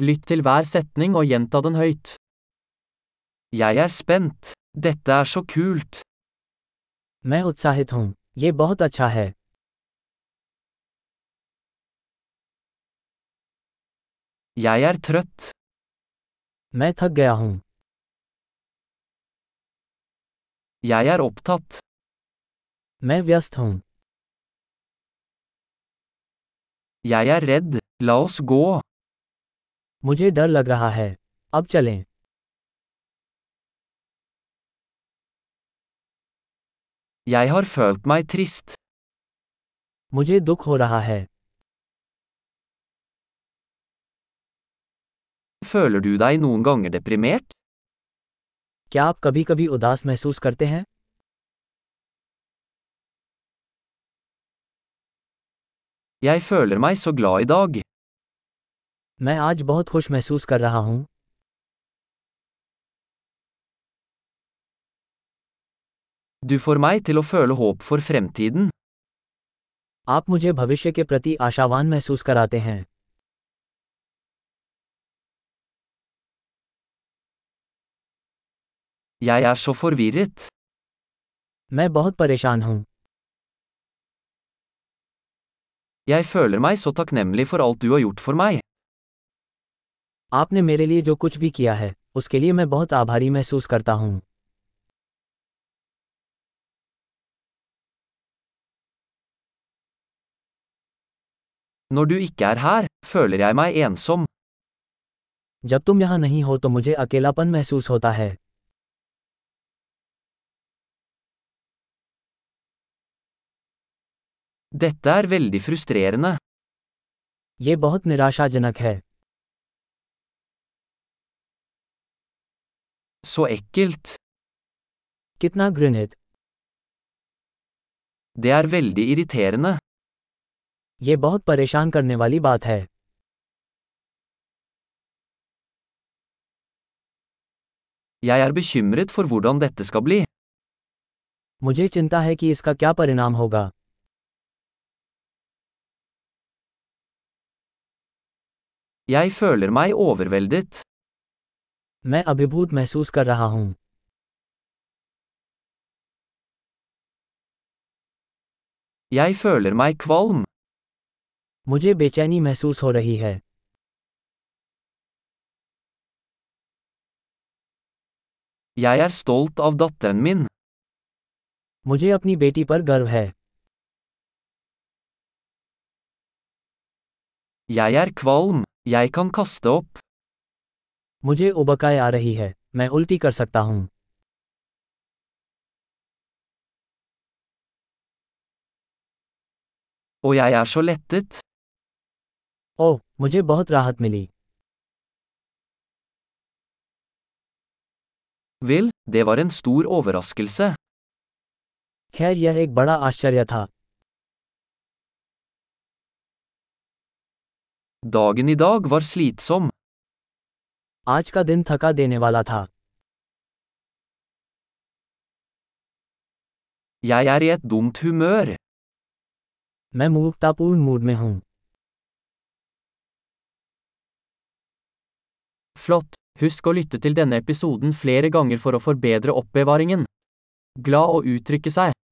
Lytt til hver setning og gjenta den høyt. Jeg er spent. Dette er så kult. मैं उत्साहित हूँ ये बहुत अच्छा है Jeg er trøtt. मैं थक गया हूँ Jeg er opptatt. मैं व्यस्त हूँ Jeg er redd. La oss gå. मुझे डर लग रहा है अब चलें Jeg har følt meg trist. मुझे दुख हो रहा है Føler du deg noen ganger deprimert? क्या आप कभी कभी उदास महसूस करते हैं Jeg føler meg så glad i dag. मैं आज बहुत खुश महसूस कर रहा हूँ Du får meg til å føle håp for fremtiden. आप मुझे भविष्य के प्रति आशावान महसूस कराते हैं Jeg er så forvirret. मैं बहुत परेशान हूँ Jeg føler meg så takknemlig for alt du har gjort for meg. आपने मेरे लिए जो कुछ भी किया है उसके लिए मैं बहुत आभारी महसूस करता हूँ Når du ikke er her, føler jeg meg ensom. जब तुम यहाँ नहीं हो तो मुझे अकेलापन महसूस होता है Dette er veldig frustrerende. ये बहुत निराशाजनक है Så ekkelt. कितना घृणित Det er veldig irriterende. ये बहुत परेशान करने वाली बात है Jeg er bekymret for hvordan dette skal bli. मुझे चिंता है कि इसका क्या परिणाम होगा Jeg føler meg overveldet. मैं अभिभूत महसूस कर रहा हूँ Jeg føler meg kvalm. मुझे बेचैनी महसूस हो रही है Jeg er stolt av datteren min. मुझे अपनी बेटी पर गर्व है Jeg er kvalm. Jeg kan kaste opp. मुझे उबकाई आ रही है मैं उल्टी कर सकता हूँ Og jeg er så lettet. ओह मुझे बहुत राहत मिली Vel, det var en stor overraskelse. खैर यह एक बड़ा आश्चर्य था Dagen i dag var slitsom. आज का दिन थका देने वाला था Jeg er i et dumt humør. मैं मूर्खतापूर्ण मूड में हूँ Flott! Husk å lytte til denne episoden flere ganger for å forbedre oppbevaringen. Glad å uttrykke seg!